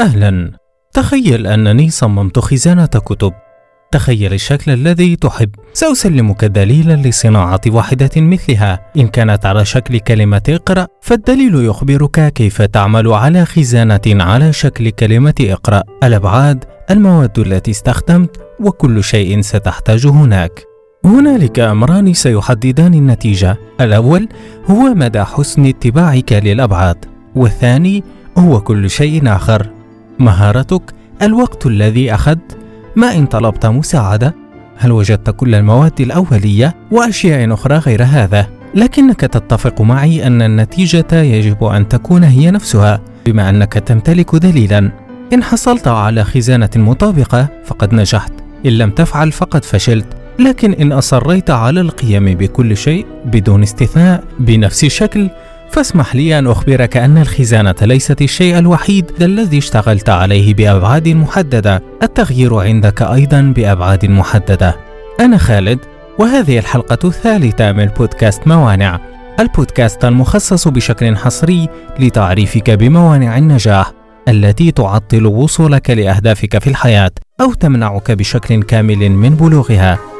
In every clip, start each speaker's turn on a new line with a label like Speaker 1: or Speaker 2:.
Speaker 1: أهلا. تخيل أنني صممت خزانة كتب. تخيل الشكل الذي تحب. سأسلمك دليلا لصناعة واحدة مثلها. إن كانت على شكل كلمة اقرأ فالدليل يخبرك كيف تعمل على خزانة على شكل كلمة اقرأ. الأبعاد المواد التي استخدمت وكل شيء ستحتاج هناك. هنالك أمران سيحددان النتيجة. الأول هو مدى حسن اتباعك للأبعاد والثاني هو كل شيء آخر. مهارتك الوقت الذي أخذت؟ ما إن طلبت مساعدة؟ هل وجدت كل المواد الأولية وأشياء أخرى غير هذا؟ لكنك تتفق معي أن النتيجة يجب أن تكون هي نفسها بما أنك تمتلك دليلا. إن حصلت على خزانة مطابقة فقد نجحت إن لم تفعل فقد فشلت. لكن إن أصريت على القيام بكل شيء بدون استثناء بنفس الشكل فاسمح لي أن أخبرك أن الخزانة ليست الشيء الوحيد الذي اشتغلت عليه بأبعاد محددة. التغيير عندك أيضا بأبعاد محددة. أنا خالد وهذه الحلقة الثالثة من بودكاست موانع. البودكاست المخصص بشكل حصري لتعريفك بموانع النجاح التي تعطل وصولك لأهدافك في الحياة أو تمنعك بشكل كامل من بلوغها.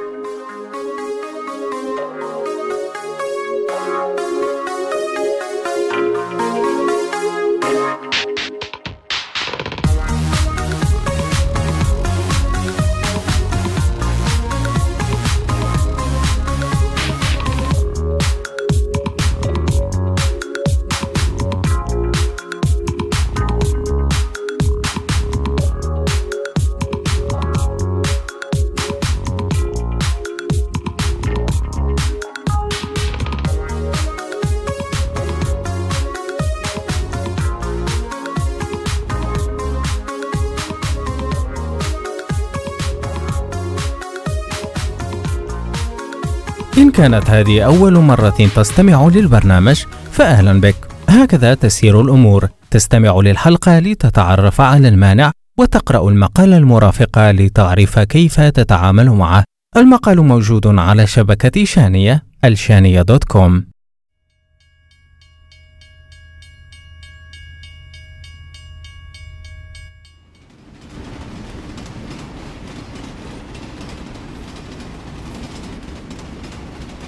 Speaker 1: إن كانت هذه أول مرة تستمع للبرنامج فأهلا بك. هكذا تسير الأمور. تستمع للحلقة لتتعرف على المانع وتقرأ المقال المرافق لتعرف كيف تتعامل معه. المقال موجود على شبكة شانية الشانية دوت كوم.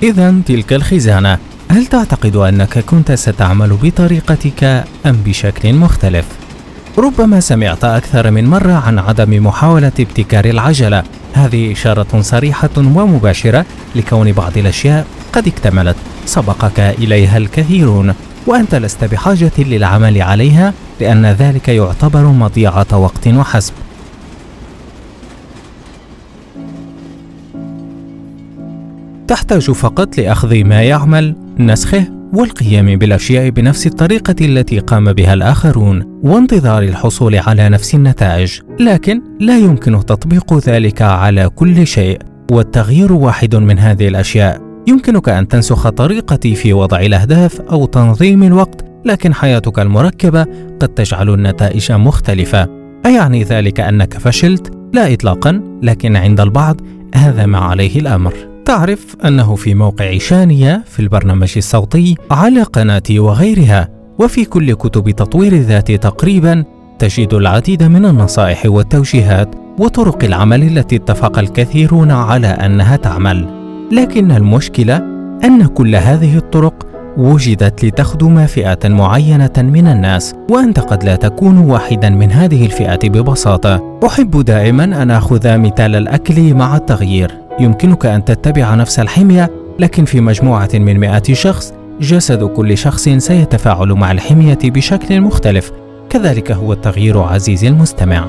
Speaker 1: إذا تلك الخزانة. هل تعتقد أنك كنت ستعمل بطريقتك أم بشكل مختلف؟ ربما سمعت أكثر من مرة عن عدم محاولة ابتكار العجلة. هذه إشارة صريحة ومباشرة لكون بعض الأشياء قد اكتملت. سبقك إليها الكثيرون. وأنت لست بحاجة للعمل عليها لأن ذلك يعتبر مضيعة وقت وحسب. تحتاج فقط لأخذ ما يعمل نسخه والقيام بالأشياء بنفس الطريقة التي قام بها الآخرون وانتظار الحصول على نفس النتائج. لكن لا يمكن تطبيق ذلك على كل شيء والتغيير واحد من هذه الأشياء. يمكنك أن تنسخ طريقتي في وضع الأهداف أو تنظيم الوقت لكن حياتك المركبة قد تجعل النتائج مختلفة. أيعني ذلك أنك فشلت؟ لا اطلاقا لكن عند البعض هذا ما عليه الأمر. تعرف أنه في موقع شانية في البرنامج الصوتي على قناتي وغيرها وفي كل كتب تطوير الذات تقريبا تجد العديد من النصائح والتوجيهات وطرق العمل التي اتفق الكثيرون على أنها تعمل. لكن المشكلة أن كل هذه الطرق وجدت لتخدم فئة معينة من الناس وأنت قد لا تكون واحدا من هذه الفئة ببساطة. أحب دائما أن أخذ مثال الأكل مع التغيير. يمكنك أن تتبع نفس الحمية لكن في مجموعة من مئات شخص جسد كل شخص سيتفاعل مع الحمية بشكل مختلف. كذلك هو التغيير عزيزي المستمع.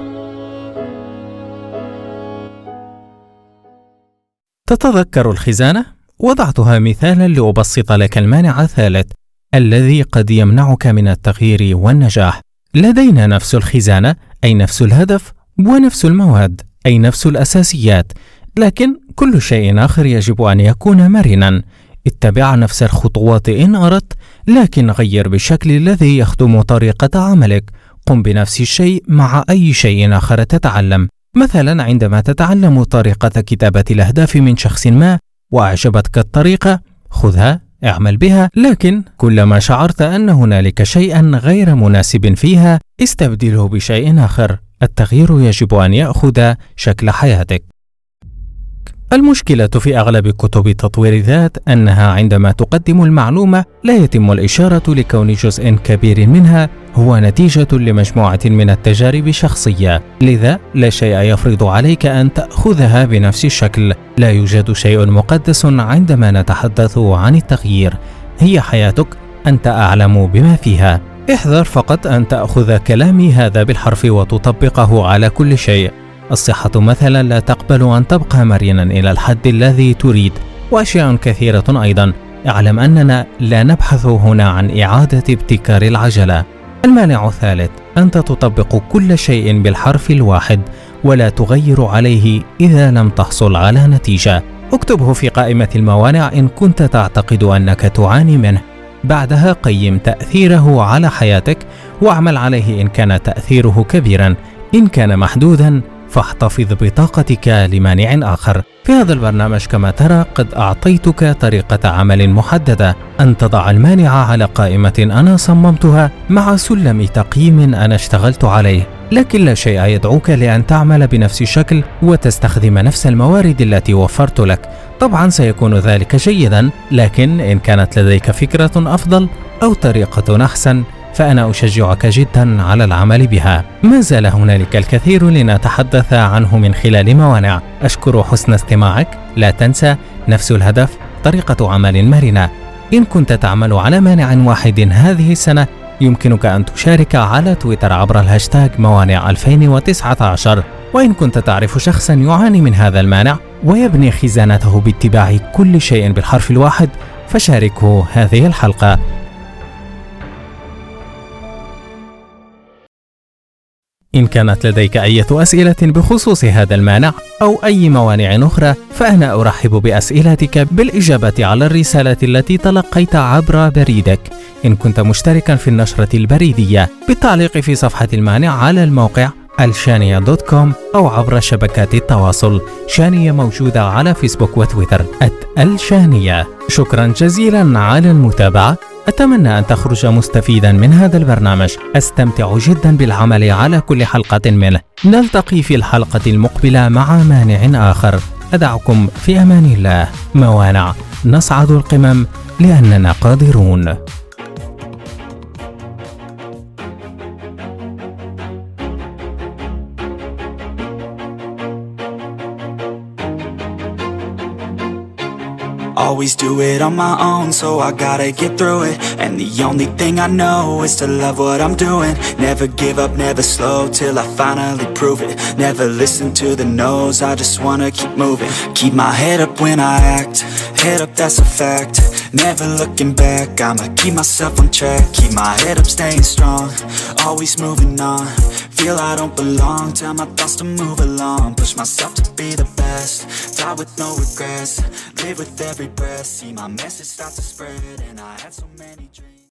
Speaker 1: تتذكر الخزانة؟ وضعتها مثالا لأبسط لك المانع الثالث الذي قد يمنعك من التغيير والنجاح. لدينا نفس الخزانة أي نفس الهدف ونفس المواد أي نفس الأساسيات. لكن كل شيء آخر يجب أن يكون مرنا. اتبع نفس الخطوات إن أردت لكن غير بالشكل الذي يخدم طريقة عملك. قم بنفس الشيء مع أي شيء آخر تتعلم. مثلا عندما تتعلم طريقة كتابة الأهداف من شخص ما وأعجبتك الطريقة خذها اعمل بها. لكن كلما شعرت أن هنالك شيئا غير مناسب فيها استبدله بشيء آخر. التغيير يجب أن يأخذ شكل حياتك. المشكلة في أغلب كتب تطوير الذات أنها عندما تقدم المعلومة لا يتم الإشارة لكون جزء كبير منها هو نتيجة لمجموعة من التجارب الشخصية، لذا لا شيء يفرض عليك أن تأخذها بنفس الشكل، لا يوجد شيء مقدس عندما نتحدث عن التغيير، هي حياتك، أنت أعلم بما فيها. احذر فقط أن تأخذ كلامي هذا بالحرف وتطبقه على كل شيء، الصحة مثلا لا تقبل أن تبقى مرنا إلى الحد الذي تريد وأشياء كثيرة أيضا. اعلم أننا لا نبحث هنا عن إعادة ابتكار العجلة. المانع الثالث أنت تطبق كل شيء بالحرف الواحد ولا تغير عليه إذا لم تحصل على نتيجة. اكتبه في قائمة الموانع إن كنت تعتقد أنك تعاني منه. بعدها قيم تأثيره على حياتك واعمل عليه إن كان تأثيره كبيرا إن كان محدودا. فاحتفظ بطاقتك لمانع آخر. في هذا البرنامج كما ترى قد أعطيتك طريقة عمل محددة أن تضع المانع على قائمة أنا صممتها مع سلم تقييم أنا اشتغلت عليه. لكن لا شيء يدعوك لأن تعمل بنفس الشكل وتستخدم نفس الموارد التي وفرت لك. طبعا سيكون ذلك جيدا، لكن إن كانت لديك فكرة أفضل أو طريقة أحسن فأنا أشجعك جدا على العمل بها. ما زال هنالك الكثير لنتحدث عنه من خلال موانع. أشكر حسن استماعك، لا تنسى نفس الهدف، طريقة عمل مرنة. إن كنت تعمل على مانع واحد هذه السنة يمكنك أن تشارك على تويتر عبر الهاشتاج موانع 2019 وإن كنت تعرف شخصا يعاني من هذا المانع ويبني خزانته باتباع كل شيء بالحرف الواحد فشاركه هذه الحلقة إن كانت لديك أي أسئلة بخصوص هذا المانع أو أي موانع أخرى فأنا أرحب بأسئلتك بالإجابة على الرسالة التي تلقيت عبر بريدك. إن كنت مشتركا في النشرة البريدية بالتعليق في صفحة المانع على الموقع الشانية دوت كوم أو عبر شبكات التواصل. شانية موجودة على فيسبوك وتويتر الشانية شكرا جزيلا على المتابعة. أتمنى أن تخرج مستفيدا من هذا البرنامج. أستمتع جدا بالعمل على كل حلقة منه. نلتقي في الحلقة المقبلة مع مانع آخر. أدعكم في أمان الله. موانع. نصعد القمم لأننا قادرون. Always do it on my own, so I gotta get through it. And the only thing I know is to love what I'm doing. Never give up, never slow, till I finally prove it. Never listen to the no's, I just wanna keep moving. Keep my head up when I act, head up that's a fact. Never looking back, I'ma keep myself on track. Keep my head up, staying strong, always moving on Feel I don't belong, tell my thoughts to move along. Push myself to be the best, die with no regrets. Live with every breath, see my message start to spread. And I had so many dreams